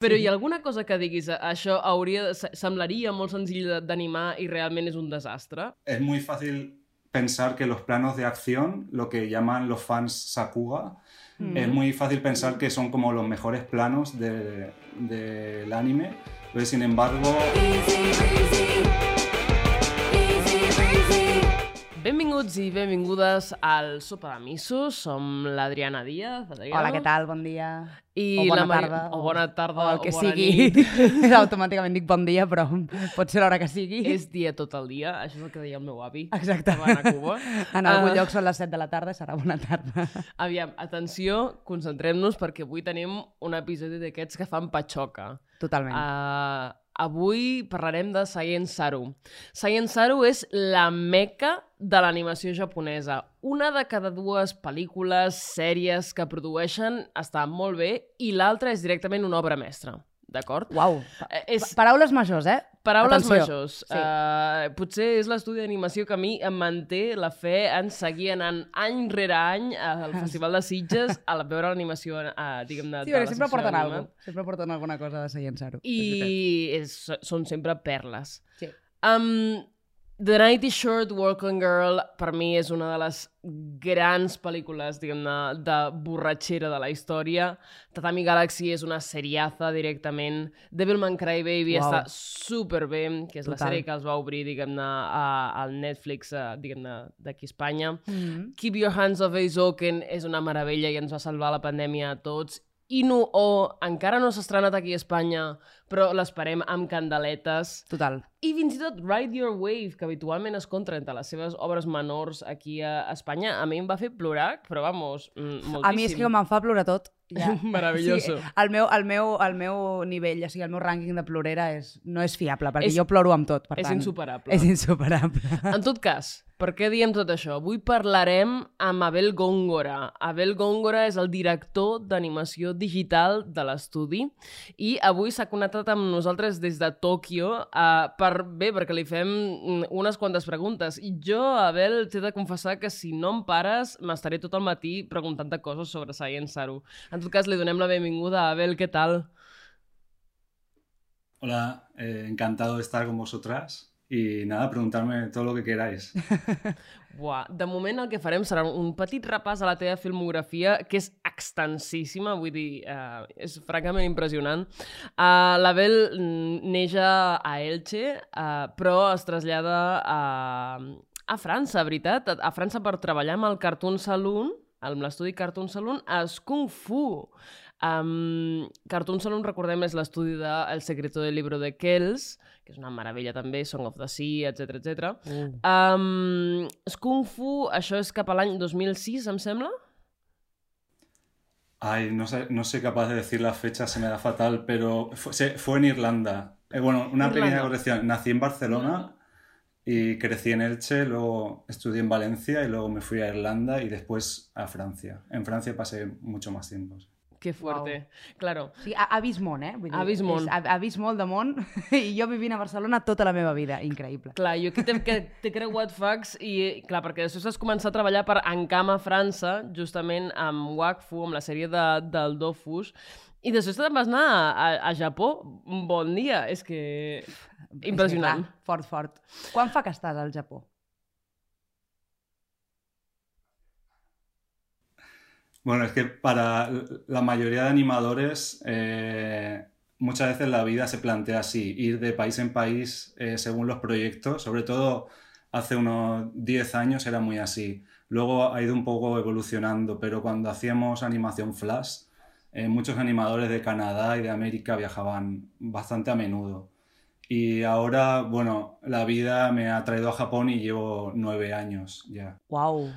Però hi ha alguna cosa que diguis, això hauria, de- se- semblaria molt senzill de- d'animar i realment és un desastre? Es muy fácil pensar que los planos de acción, lo que llaman los fans Sakuga, Mm. es muy fácil pensar que son como los mejores planos de- del anime, pero sin embargo Benvinguts i benvingudes al Sopa de Missos. Som l'Adriana Díaz. Adriana. Hola, què tal? Bon dia. I o bona la Mari- tarda. O bona tarda, O el que o bona sigui. nit. Automàticament dic bon dia, però pot ser l'hora que sigui. És dia tot el dia, això és el que deia el meu avi. Exacte. que va anar a Cuba. En algun Ah. lloc són les 7 de la tarda, serà bona tarda. Aviam, atenció, concentrem-nos perquè avui tenim un episodi d'aquests que fan patxoca. Totalment. Uh, avui parlarem de Science Saru. Science Saru és la meca de l'animació japonesa. Una de cada dues pel·lícules, sèries que produeixen està molt bé i l'altra és directament una obra mestra. D'acord? Uau. Eh, És Pa- Paraules majors, eh? paraules Atenció. majors. Sí. Uh, potser és l'estudi d'animació que a mi em manté la fe en seguir anant any rere any al Festival de Sitges a veure l'animació, uh, diguem-ne, Sí, de perquè la sempre porten alguna cosa. Sempre porten alguna cosa de Saru. I és, són sempre perles. Sí. Um, The Night is Short, Walking Girl, per mi és una de les grans pel·lícules, diguem-ne, de borratxera de la història. Tatami Galaxy és una seriaza directament. Devilman Crybaby Uau. està superbé, que és la Total. sèrie que els va obrir, diguem-ne, al Netflix, eh, diguem-ne, d'aquí Espanya. Mm -hmm. Keep Your Hands Off Aizoken és una meravella i ens va salvar la pandèmia a tots. Inu O encara no s'ha estrenat aquí a Espanya, però l'esperem amb candeletes. Total. I fins i tot Ride Your Wave, que habitualment es compta entre les seves obres menors aquí a Espanya, a mi em va fer plorar, però vamos, mm, moltíssim. A mi és que com em fa plorar tot. Ja. Maravilloso. Sí, el, meu, el, meu, el meu nivell, o sigui, el meu rànquing de plorera és, no és fiable, perquè És- jo ploro amb tot, per és tant. insuperable. És insuperable. En tot cas, per què diem tot això? Avui parlarem amb Abel Góngora. Abel Góngora és el director d'animació digital de l'estudi i avui s'ha connectat amb nosaltres des de Tòquio uh, per, bé, perquè li fem mm, unes quantes preguntes. I jo, Abel, t'he de confessar que si no em pares, m'estaré tot el matí preguntant-te coses sobre Science Saru. En tot cas, li donem la benvinguda Abel, què tal? Hola, eh, encantado de estar con vosotras y nada, preguntarme todo lo que queráis. Buah, de moment el que farem serà un petit repàs a la teva filmografia, que és extensíssima, vull dir, uh, és francament impressionant. Uh, L'Abel mm, neix a Elche, uh, però es trasllada a, a França, veritat? A, a França per treballar amb el Cartoon Saloon, amb l'estudi Cartoon Saloon, a Kung Fu. Um, Cartoon Saloon, recordem, és l'estudi de El secreto del libro de Kells, que és una meravella també, Song of the Sea, etc etc. Uh. Um, Kung Fu, això és cap a l'any 2006, em sembla? Ay, no, sé, no soy capaz de decir la fecha, se me da fatal, pero fue, se- fue en Irlanda. Eh, bueno, una Irlanda. pequeña corrección. Nací en Barcelona y crecí en Elche, luego estudié en Valencia y luego me fui a Irlanda y después a Francia. En Francia pasé mucho más tiempo. Sí. Que fuerte. Claro. O sigui, ha, ha vist món, eh? Vull dir, Ha vist món. És, ha, ha vist molt de món i jo vivint a Barcelona tota la meva vida. Increïble. Clar, jo aquí t'he creuat fax i, clar, perquè després has començat a treballar per Encama França, justament amb Wakfu, amb la sèrie de, del Dofus, i després te'n vas anar a, a, a Japó. Bon dia, és que... Impressionant. És que, clar, fort, fort. Quan fa que estàs al Japó? Bueno, es que para la mayoría de animadores eh, muchas veces la vida se plantea así, ir de país en país eh, según los proyectos, sobre todo hace unos 10 años era muy así. Luego ha ido un poco evolucionando, pero cuando hacíamos animación flash, eh, muchos animadores de Canadá y de América viajaban bastante a menudo. Y ahora, bueno, la vida me ha traído a Japón y llevo nueve años ya. Uau.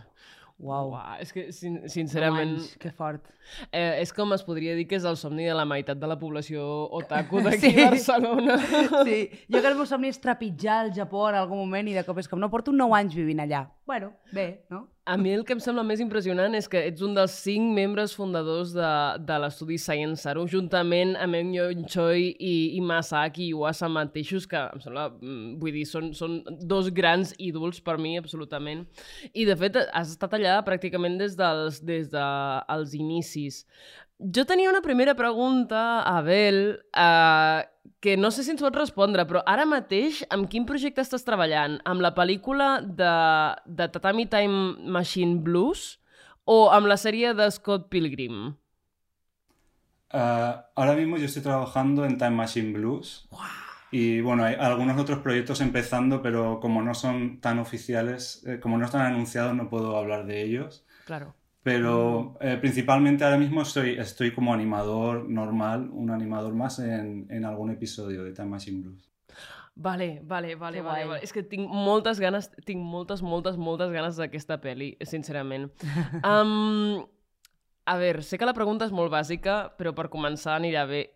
Uau. Uau, és que, sin, sincerament, Anys, que fort. eh, és com es podria dir que és el somni de la meitat de la població otaku d'aquí Sí. a Barcelona. Sí, jo que el meu somni és trepitjar el Japó en algun moment i de cop és com, no, porto 9 anys vivint allà. Bueno, bé, no? A mi el que em sembla més impressionant és que ets un dels cinc membres fundadors de, de l'estudi Science Saru, juntament amb Enyo Choi i, i Masaki Iwasa mateixos, que em sembla, mm, vull dir, són, són dos grans ídols per mi, absolutament. I, de fet, has estat allà pràcticament des dels, des dels inicis. Jo tenia una primera pregunta, Abel, uh, que no sé si ens pots respondre, però ara mateix amb quin projecte estàs treballant? Amb la pel·lícula de, de Tatami Time Machine Blues o amb la sèrie de Scott Pilgrim? Uh, ahora mismo yo estoy trabajando en Time Machine Blues. Y bueno, hay algunos otros proyectos empezando, pero como no son tan oficiales, eh, como no están anunciados, no puedo hablar de ellos. Claro. Pero eh, principalmente ahora mismo estoy, estoy como animador normal, un animador más en, en algún episodio de Time Machine Blues. Vale, vale, vale, Que vale, vale. És que tinc moltes ganes, tinc moltes, moltes, moltes ganes d'aquesta pel·li, sincerament. Um, a veure, sé que la pregunta és molt bàsica, però per començar anirà bé.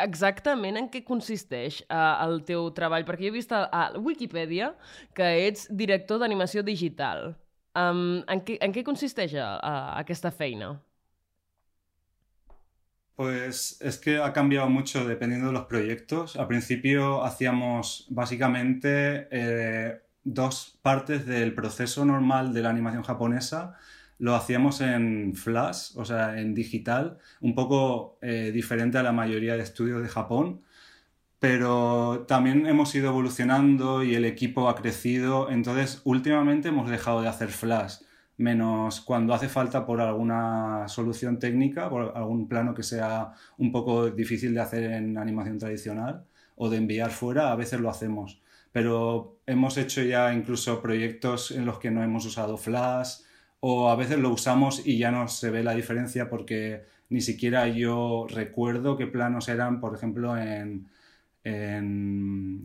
Exactament en què consisteix uh, el teu treball? Perquè jo he vist a, a Wikipedia que ets director d'animació digital. Um, en, què, en què consisteix uh, feina? Pues es que ha cambiado mucho dependiendo de los proyectos. Al principio hacíamos básicamente eh, dos partes del proceso normal de la animación japonesa. Lo hacíamos en flash, o sea, en digital, un poco eh, diferente a la mayoría de estudios de Japón. Pero también hemos ido evolucionando y el equipo ha crecido. Entonces, últimamente hemos dejado de hacer flash menos cuando hace falta por alguna solución técnica, por algún plano que sea un poco difícil de hacer en animación tradicional o de enviar fuera, a veces lo hacemos. Pero hemos hecho ya incluso proyectos en los que no hemos usado Flash o a veces lo usamos y ya no se ve la diferencia porque ni siquiera yo recuerdo qué planos eran, por ejemplo, en, en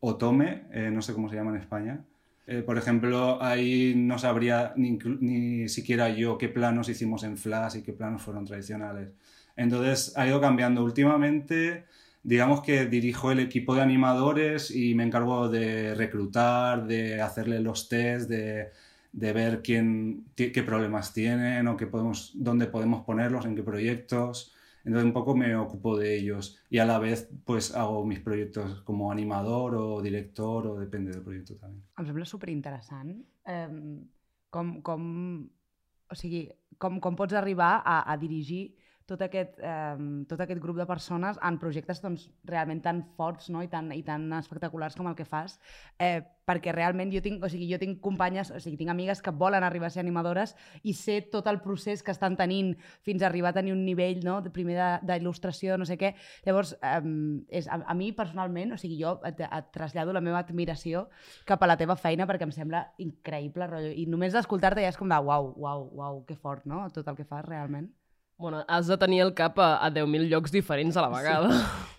Otome, eh, no sé cómo se llama en España. Eh, por ejemplo, ahí no sabría ni, ni siquiera yo qué planos hicimos en Flash y qué planos fueron tradicionales. Entonces ha ido cambiando últimamente. Digamos que dirijo el equipo de animadores y me encargo de reclutar, de hacerle los tests, de, de ver quién, qué problemas tienen o qué podemos, dónde podemos ponerlos, en qué proyectos. Entonces un poco me ocupo de ellos y a la vez pues hago mis proyectos como animador o director o depende del proyecto también. Em sembla superinteressant um, com, com, o sigui, com, com pots arribar a, a dirigir tot aquest, um, tot aquest grup de persones en projectes doncs, realment tan forts no? I, tan, i tan espectaculars com el que fas, eh, perquè realment jo tinc, o sigui, jo tinc companyes, o sigui, tinc amigues que volen arribar a ser animadores i sé tot el procés que estan tenint fins a arribar a tenir un nivell no? de primer d'il·lustració, no sé què. Llavors, um, és, a, a mi personalment, o sigui, jo et, et trasllado la meva admiració cap a la teva feina perquè em sembla increïble, rotllo. I només d'escoltar-te ja és com de uau, uau, uau, que fort, no? Tot el que fas realment. Bueno, has de tenir el cap a, a 10.000 llocs diferents a la vegada.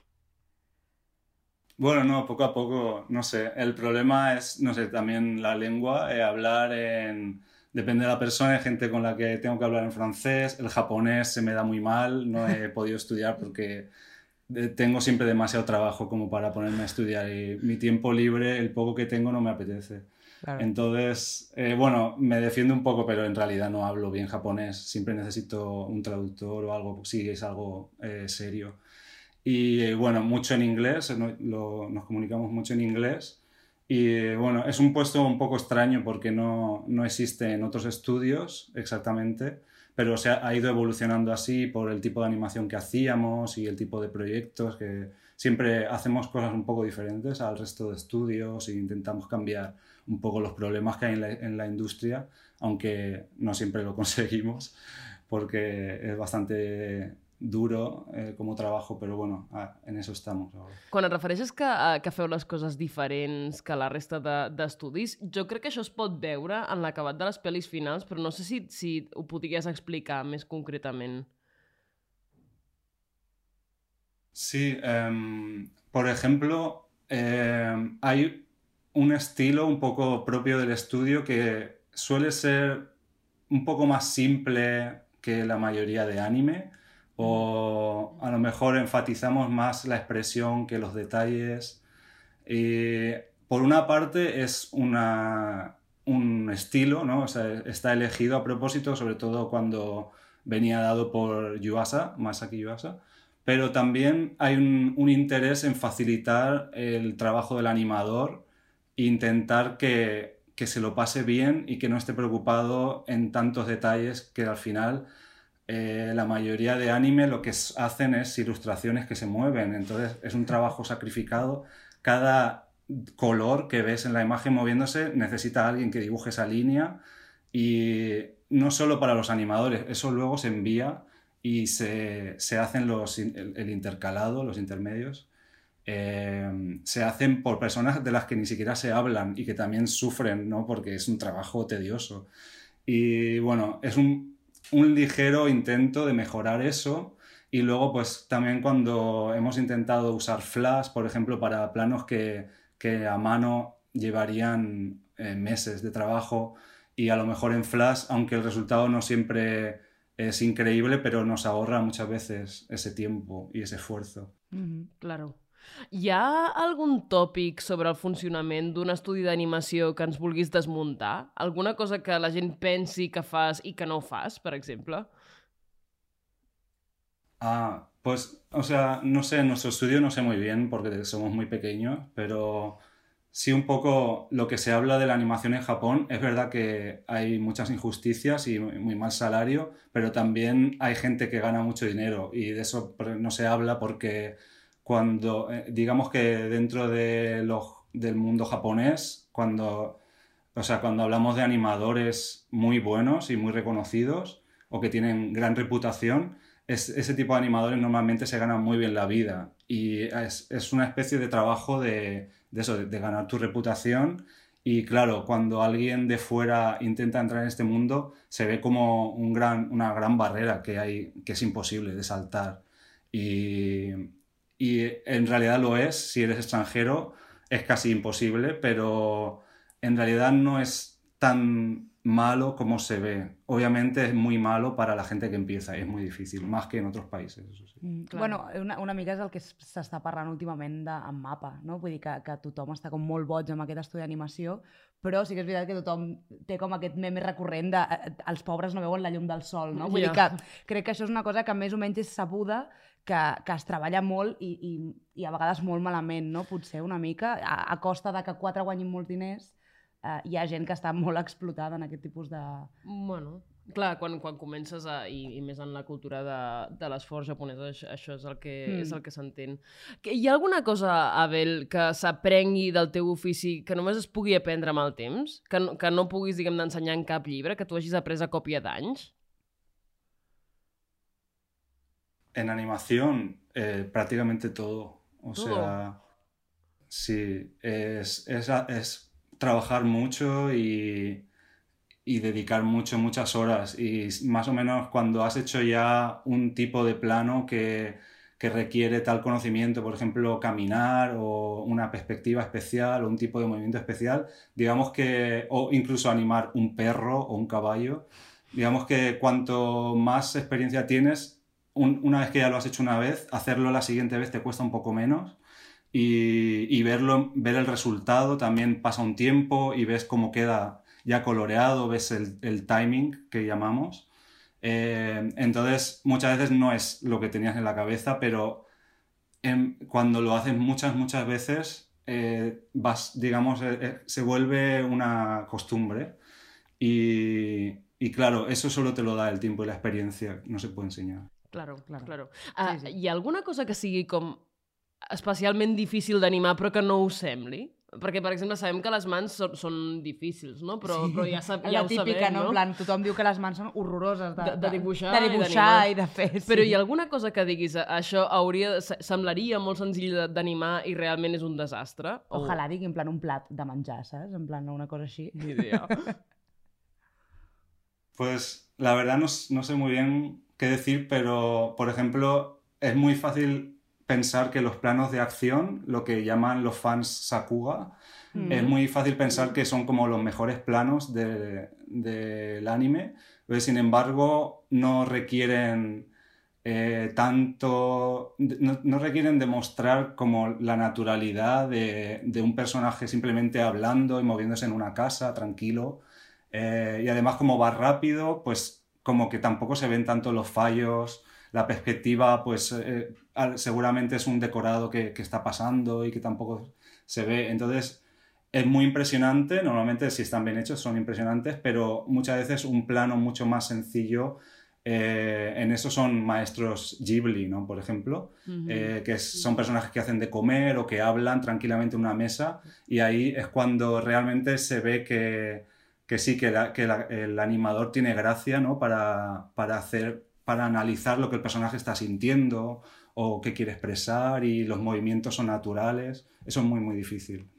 Bueno, no, poco a poco, no sé. El problema es, no sé, también la lengua, eh, hablar en... Depende de la persona, hay gente con la que tengo que hablar en francés, el japonés se me da muy mal, no he podido estudiar porque eh, tengo siempre demasiado trabajo como para ponerme a estudiar y mi tiempo libre, el poco que tengo, no me apetece. Claro. Entonces, eh, bueno, me defiendo un poco, pero en realidad no hablo bien japonés. Siempre necesito un traductor o algo, si es algo eh, serio. Y eh, bueno, mucho en inglés, no- lo- nos comunicamos mucho en inglés. Y eh, bueno, es un puesto un poco extraño porque no, no existe en otros estudios exactamente, pero se ha ido evolucionando así por el tipo de animación que hacíamos y el tipo de proyectos que siempre hacemos cosas un poco diferentes al resto de estudios e intentamos cambiar un poco los problemas que hay en la, en la industria, aunque no siempre lo conseguimos porque es bastante duro eh, como trabajo, pero bueno, en eso estamos ahora. Quan et refereixes que, a, que feu les coses diferents que la resta de- d'estudis, jo crec que això es pot veure en l'acabat de les pel·lis finals, però no sé si, si ho podries explicar més concretament. Sí, em, por ejemplo, em, hay un estilo un poco propio del estudio que suele ser un poco más simple que la mayoría de anime, o a lo mejor enfatizamos más la expresión que los detalles. Y por una parte es una, un estilo, ¿no? Está elegido a propósito, sobre todo cuando venía dado por Yuasa, Masaki Yuasa pero también hay un, interés en facilitar el trabajo del animador intentar que, que se lo pase bien y que no esté preocupado en tantos detalles que al final eh, la mayoría de anime lo que hacen es ilustraciones que se mueven, entonces es un trabajo sacrificado. Cada color que ves en la imagen moviéndose necesita alguien que dibuje esa línea. Y no solo para los animadores, eso luego se envía y se, hacen los, el, intercalado, los intermedios, eh, se hacen por personas de las que ni siquiera se hablan y que también sufren, ¿no? Porque es un trabajo tedioso. Y bueno, es un, ligero intento de mejorar eso. Y luego, pues también cuando hemos intentado usar Flash, por ejemplo, para planos que, que a mano llevarían eh, meses de trabajo y a lo mejor en Flash, aunque el resultado no siempre es increíble, pero nos ahorra muchas veces ese tiempo y ese esfuerzo. Claro. Hi ha algun sobre el funcionament d'un estudi d'animació que ens vulguis desmuntar? Alguna cosa que la gent pensi que fas i que no fas, per exemple? Ah, pues, o sea, no sé, nuestro estudio no sé muy bien porque somos muy pequeños, pero sí un poco lo que se habla de la animación en Japón, es verdad que hay muchas injusticias y muy mal salario, pero también hay gente que gana mucho dinero y de eso no se habla porque cuando, eh, digamos que dentro de del mundo japonés, cuando, o sea, cuando hablamos de animadores muy buenos y muy reconocidos o que tienen gran reputación, ese tipo de animadores normalmente se ganan muy bien la vida y es, es una especie de trabajo de, de eso, de, ganar tu reputación y claro, cuando alguien de fuera intenta entrar en este mundo, se ve como un gran, una gran barrera que, hay, que es imposible de saltar. Y, y en realidad lo es, si eres extranjero es casi imposible, pero en realidad no es tan malo como se ve. Obviamente es muy malo para la gente que empieza, és molt difícil, més que en altres països. Eso sí. Mm, bueno, una, una mica és el que s'està parlant últimament de, amb MAPA, no? Vull dir que, que tothom està com molt boig amb aquest estudi d'animació, però sí que és veritat que tothom té com aquest meme recurrent de eh, els pobres no veuen la llum del sol, no? Vull yeah. dir que crec que això és una cosa que més o menys és sabuda, que, que es treballa molt i, i, i a vegades molt malament, no? Potser una mica, a, a costa de que quatre guanyin molts diners, eh, hi ha gent que està molt explotada en aquest tipus de... Bueno, clar, quan, quan comences a, i, i més en la cultura de, de l'esforç japonès, això, això és el que, mm. és el que s'entén. Hi ha alguna cosa, Abel, que s'aprengui del teu ofici que només es pugui aprendre amb el temps? Que, que no puguis, diguem, d'ensenyar en cap llibre? Que tu hagis après a còpia d'anys? En animación, eh, prácticamente todo. O ¿Todo? sea, sí, es, es, es trabajar mucho y, y dedicar mucho, muchas horas. Y más o menos cuando has hecho ya un tipo de plano que, que requiere tal conocimiento, por ejemplo, caminar o una perspectiva especial o un tipo de movimiento especial, digamos que, o incluso animar un perro o un caballo, digamos que cuanto más experiencia tienes, una vez que ya lo has hecho una vez, hacerlo la siguiente vez te cuesta un poco menos y, verlo, ver el resultado, también pasa un tiempo y ves cómo queda ya coloreado, ves el, timing que llamamos. Eh, entonces, muchas veces no es lo que tenías en la cabeza, pero cuando lo haces muchas, muchas veces, eh, vas, digamos, eh, se vuelve una costumbre. Y, claro, eso solo te lo da el tiempo y la experiencia, no se puede enseñar. Claro, claro. claro. Uh, sí, sí. Hi ha alguna cosa que sigui com especialment difícil d'animar però que no ho sembli? Perquè, per exemple, sabem que les mans són, són difícils, no? Però, sí. però ja, sab, ja ho típica, sabem, no? no? En plan, tothom diu que les mans són horroroses de, de, de dibuixar, de dibuixar i, i de fer. Sí. Però hi ha alguna cosa que diguis, això hauria, semblaria molt senzill d'animar i realment és un desastre? Ojalà digui en plan un plat de menjar, saps? En plan una cosa així. Ni idea. pues la verdad no, no sé muy bien qué decir, pero, por ejemplo, es muy fácil pensar que los planos de acción, lo que llaman los fans Sakuga, mm. es muy fácil pensar que son como los mejores planos del de, anime, pero sin embargo no requieren eh, tanto, no, no, requieren demostrar como la naturalidad de, de, un personaje simplemente hablando y moviéndose en una casa tranquilo. Eh, y además como va rápido, pues como que tampoco se ven tanto los fallos la perspectiva, pues eh, seguramente es un decorado que, que, está pasando y que tampoco se ve. Entonces, es muy impresionante. Normalmente, si están bien hechos, son impresionantes, pero muchas veces un plano mucho más sencillo eh, en eso son maestros Ghibli, ¿no? Por ejemplo, eh, que son personajes que hacen de comer o que hablan tranquilamente en una mesa y ahí es cuando realmente se ve que, que sí, que, la- que la- el animador tiene gracia, ¿no? Para, para hacer, para analizar lo que el personaje está sintiendo o qué quiere expresar y los movimientos son naturales. Eso es muy, muy difícil.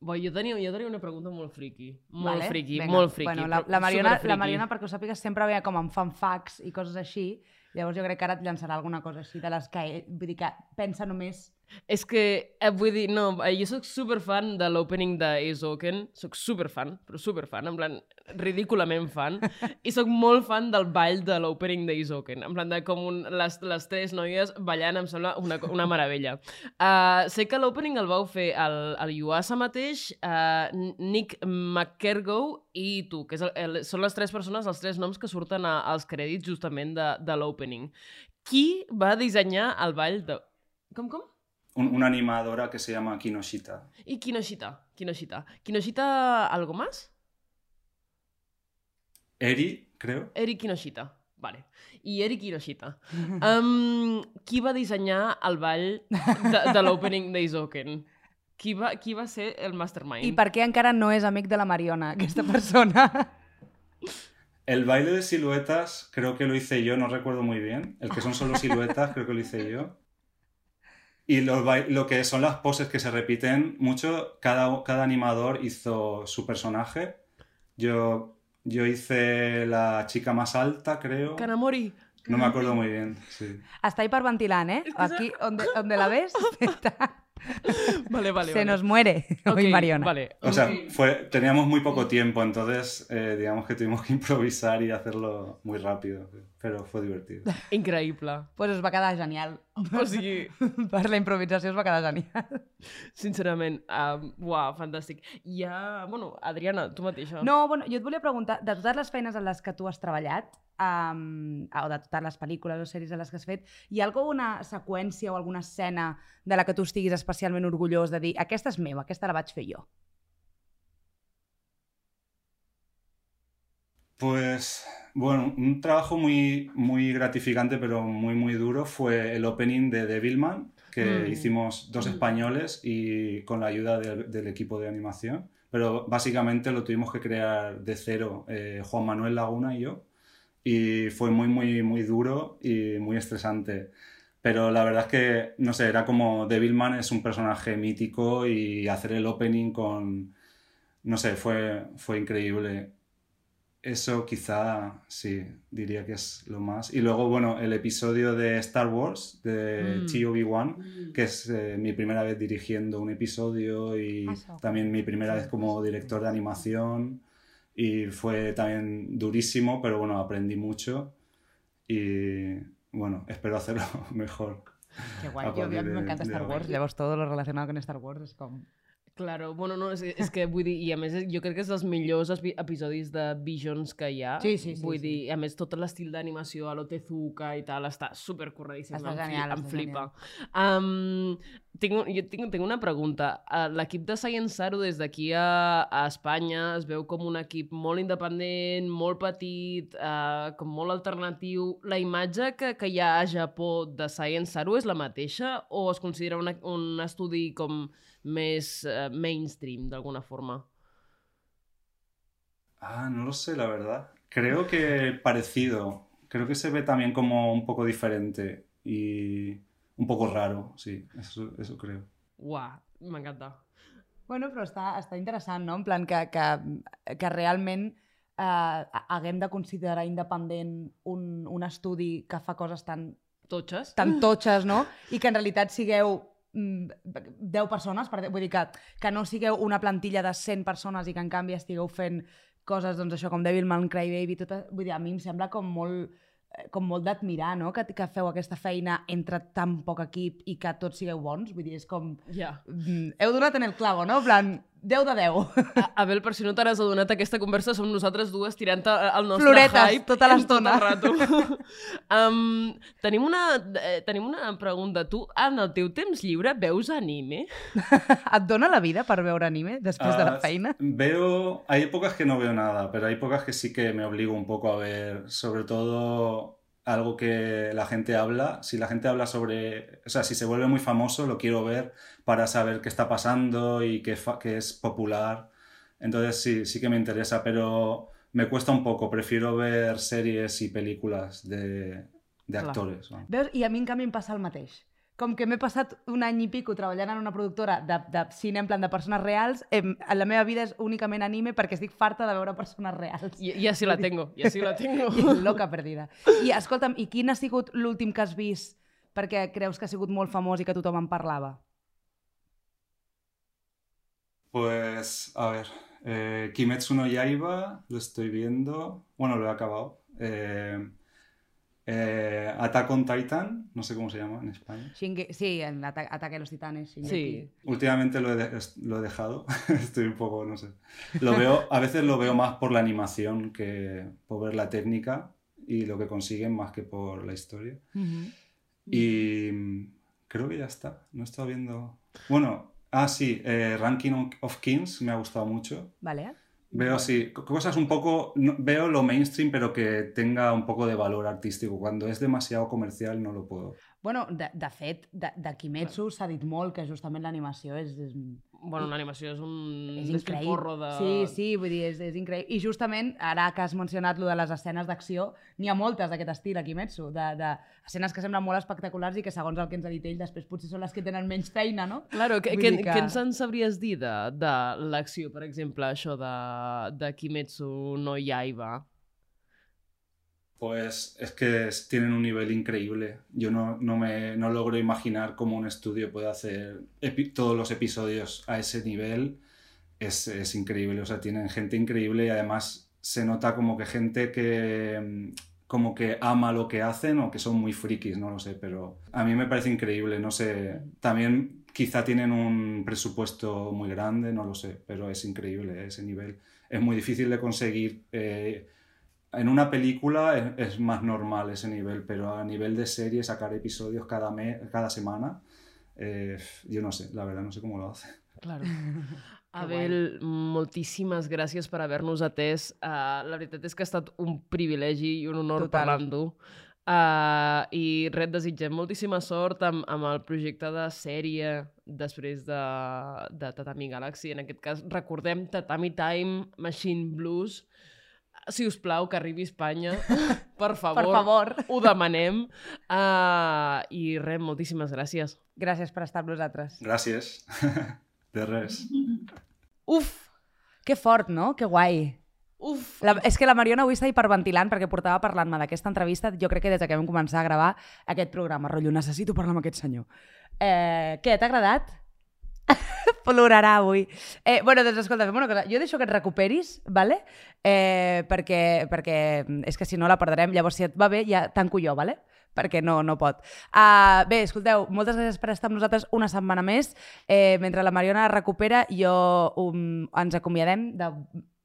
Bo, jo, tenia, jo tenia una pregunta molt friki. Molt Vale, friki, molt friki. Bueno, la, la, Mariona, superfriki. la Mariona, perquè ho sàpigues, sempre ve com amb fanfacs i coses així. Llavors jo crec que ara et llançarà alguna cosa així de les que, ell- vull dir que pensa només... És que, eh, vull dir, no, eh, jo sóc superfan de l'opening d'Azoken, sóc superfan, però superfan, en plan, ridículament fan, i sóc molt fan del ball de l'opening d'Azoken, en plan de com un, les, les tres noies ballant em sembla una, una meravella. Uh, sé que l'opening el vau fer el, el Yuasa mateix, uh, Nick McKergo i tu, que és el, el, són les tres persones, els tres noms que surten a, als crèdits justament de, de l'opening. Qui va dissenyar el ball de... Com, com? Un- una animadora que se llama Kinoshita. Y Kinoshita, Kinoshita. ¿Kinoshita algo más? Eri, creo. Eri Kinoshita. Vale. I Eri Kinoshita. Um, qui va dissenyar el ball de, de l'opening d'Izoken? Qui va, qui va ser el mastermind? I per què encara no és amic de la Mariona, aquesta persona? El baile de siluetas creo que lo hice yo, no recuerdo muy bien. El que son solo siluetas creo que lo hice yo. Y los bai- lo que son las poses que se repiten mucho, cada, cada animador hizo su personaje. Yo, yo hice la chica más alta, creo. Kanamori. No me acuerdo muy bien, sí. Està hiperventilant, eh? És que Aquí, on, on la ves, està... Vale, vale, se vale. nos muere Ok, hoy Mariona. Vale. O sea, fue, teníamos muy poco tiempo, entonces eh, digamos que tuvimos que improvisar y hacerlo muy rápido, pero fue divertido. Increïble. pues us va quedar genial. O sigui, per la improvisació us va quedar genial. sincerament, um, uau, fantàstic. Hi ha... Bueno, Adriana, tu mateixa. No, bueno, jo et volia preguntar, de totes les feines en les que tu has treballat, um, o de totes les pel·lícules o sèries en les que has fet, hi ha alguna seqüència o alguna escena de la que tu estiguis especialment orgullós de dir aquesta és meva, aquesta la vaig fer jo? Pues bueno, un trabajo muy, muy gratificante, pero muy, muy duro fue el opening de Devilman, que Mm. hicimos dos Mm. españoles y con la ayuda del, del equipo de animación. Pero básicamente lo tuvimos que crear de cero eh, Juan Manuel Laguna y yo. Y fue muy, muy, muy duro y muy estresante. Pero la verdad es que, no sé, era como Devilman es un personaje mítico y hacer el opening con, no sé, fue, fue increíble. Eso quizá sí, diría que es lo más. Y luego, bueno, el episodio de Star Wars, de Mm. TOB1, que es eh, mi primera vez dirigiendo un episodio y eso. también mi primera vez como director de animación y fue también durísimo, pero bueno, aprendí mucho y bueno, espero hacerlo mejor. Qué guay, yo, me encanta de Star Wars, llevas todo lo relacionado con Star Wars, es como Claro, bueno, no, és, és que vull dir, i a més jo crec que és dels millors epi- episodis de Visions que hi ha. Sí, sí, sí, Vull sí. dir, a més tot l'estil d'animació a lo Tezuka i tal, està supercorredíssim. Està em, genial, em flipa. Um, tinc, jo tinc, tinc una pregunta. L'equip de Science Saru des d'aquí a, a Espanya es veu com un equip molt independent, molt petit, uh, com molt alternatiu. La imatge que, que hi ha a Japó de Science Saru és la mateixa o es considera una, un estudi com més uh, mainstream, d'alguna forma? Ah, no lo sé, la verdad. Creo que parecido. Creo que se ve también como un poco diferente y un poco raro, sí, eso, eso creo. Uah, m'encanta. Bueno, però està, està interessant, no? En plan que, que, que realment eh, haguem de considerar independent un, un estudi que fa coses tan, Totxes? tan totxes, no? I que en realitat sigueu 10 persones, per, vull dir que, que no sigueu una plantilla de 100 persones i que en canvi estigueu fent coses, doncs això, com Devilman, Crybaby, tot, vull dir, a mi em sembla com molt eh, com molt d'admirar, no?, que, que feu aquesta feina entre tan poc equip i que tots sigueu bons, vull dir, és com... Ja. Mm, heu donat en el clavo, no? En plan, 10 de 10. A- Abel, per si no t'has adonat, aquesta conversa som nosaltres dues tirant el nostre Floretes hype tota l'estona. tot um, tenim, una, eh, tenim una pregunta. Tu, en el teu temps lliure, veus anime? Et dona la vida per veure anime després de la Ah, feina? Veo, hay épocas que no veo nada, pero hay épocas que sí que me obligo un poco a ver, sobre todo algo que la gente habla. Si la gente habla sobre, o sea, si se vuelve muy famoso, lo quiero ver para saber qué está pasando y qué, qué es popular. Entonces sí, sí que me interesa, pero me cuesta un poco. Prefiero ver series y películas de, de. ¿no? Veus? I a mi, en canvi, em passa el mateix. Com que m'he passat un any i pico treballant en una productora de, de cine en plan de persones reals, em, la meva vida és únicament anime perquè estic farta de veure persones reals. I, ja sí la tengo, ja sí la tengo. I loca perdida. I escolta'm, i quin ha sigut l'últim que has vist perquè creus que ha sigut molt famós i que tothom en parlava? Pues, a ver, eh, Kimetsu no Yaiba, lo estoy viendo. Bueno, lo he acabado. Eh, eh, Attack on Titan, no sé cómo se llama en España. Shinge... Sí, en Ata Ataque a los Titanes. Shingeki. Sí. Últimamente lo he, de- lo he dejado. Estoy un poco, no sé. Lo veo, a veces lo veo más por la animación que por ver la técnica y lo que consiguen más que por la historia. Mhm. Y mm, creo que ya está. No he estado viendo. Bueno, ah, sí, eh, Ranking of Kings me ha gustado mucho. Vale. Veo co- cosas un poco, veo lo mainstream, pero que tenga un poco de valor artístico. Cuando es demasiado comercial no lo puedo. Bueno, de, de fet, de, de Kimetsu s'ha dit molt que justament l'animació és, és, Bueno, l'animació és un... és increïble. de... Sí, sí, vull dir, és, és increïble. I justament, ara que has mencionat lo de les escenes d'acció, n'hi ha moltes d'aquest estil a Kimetsu, de, de escenes que semblen molt espectaculars i que, segons el que ens ha dit ell, després potser són les que tenen menys feina, no? Claro, què, dir que- què ens en sabries dir de, de l'acció, per exemple, això de, de Kimetsu no Yaiba? Pues es que tienen un nivel increíble. Yo no, no me no logro imaginar cómo un estudio puede hacer todos los episodios a ese nivel. Es, es increíble, o sea, tienen gente increíble y además se nota como que gente que mm, como que ama lo que hacen o que son muy frikis, no lo sé, pero a mí me parece increíble, no sé, también quizá tienen un presupuesto muy grande, no lo sé, pero es increíble ese nivel. Es muy difícil de conseguir. eh, en una película es, es más normal ese nivel, pero a nivel de serie, sacar episodios cada, me- cada semana, eh, yo no sé, la verdad, no sé cómo lo hace. Claro. Abel, moltíssimes gràcies per haver-nos atès. Uh, la veritat és que ha estat un privilegi i un honor Total. parlar amb tu. Uh, I res, desitgem moltíssima sort amb, amb el projecte de sèrie després de, de Tatami Galaxy. En aquest cas, recordem Tatami Time Machine Blues. Si us plau, que arribi a Espanya. per favor. Per favor. Ho demanem. Uh, I res, moltíssimes gràcies. Gràcies per estar amb nosaltres. Gracias. De res. Uf! Que fort, no? Que guai. Uf! La, és que la Mariona avui està hiperventilant perquè portava parlant-me d'aquesta entrevista, jo crec que des que vam començar a gravar aquest programa. Rotllo, necessito parlar amb aquest senyor. Eh, què, t'ha agradat? Plorarà avui. Eh, bueno, doncs escolta, fem una cosa. Jo deixo que et recuperis, vale? eh, perquè, perquè és que si no la perdrem. Llavors, si et va bé, ja tanco jo, vale? perquè no, no pot. Uh, bé, escolteu, moltes gràcies per estar amb nosaltres una setmana més. Eh, mentre la Mariona recupera, jo um, ens acomiadem de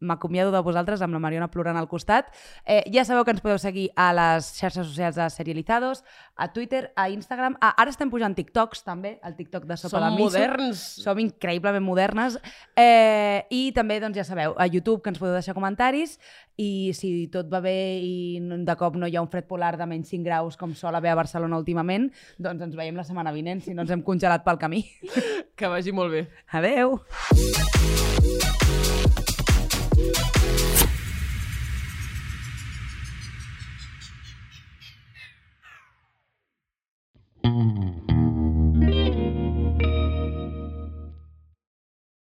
m'acomiado de vosaltres amb la Mariona plorant al costat. Eh, ja sabeu que ens podeu seguir a les xarxes socials de Serializados, a Twitter, a Instagram. Ah, ara estem pujant TikToks també, el TikTok de Sopa Som de Miso. moderns. Som increïblement modernes. Eh, I també, doncs ja sabeu, a YouTube que ens podeu deixar comentaris i si tot va bé i de cop no hi ha un fred polar de menys 5 graus com sol haver a Barcelona últimament, doncs ens veiem la setmana vinent si no ens hem congelat pel camí. Que vagi molt bé. Adeu!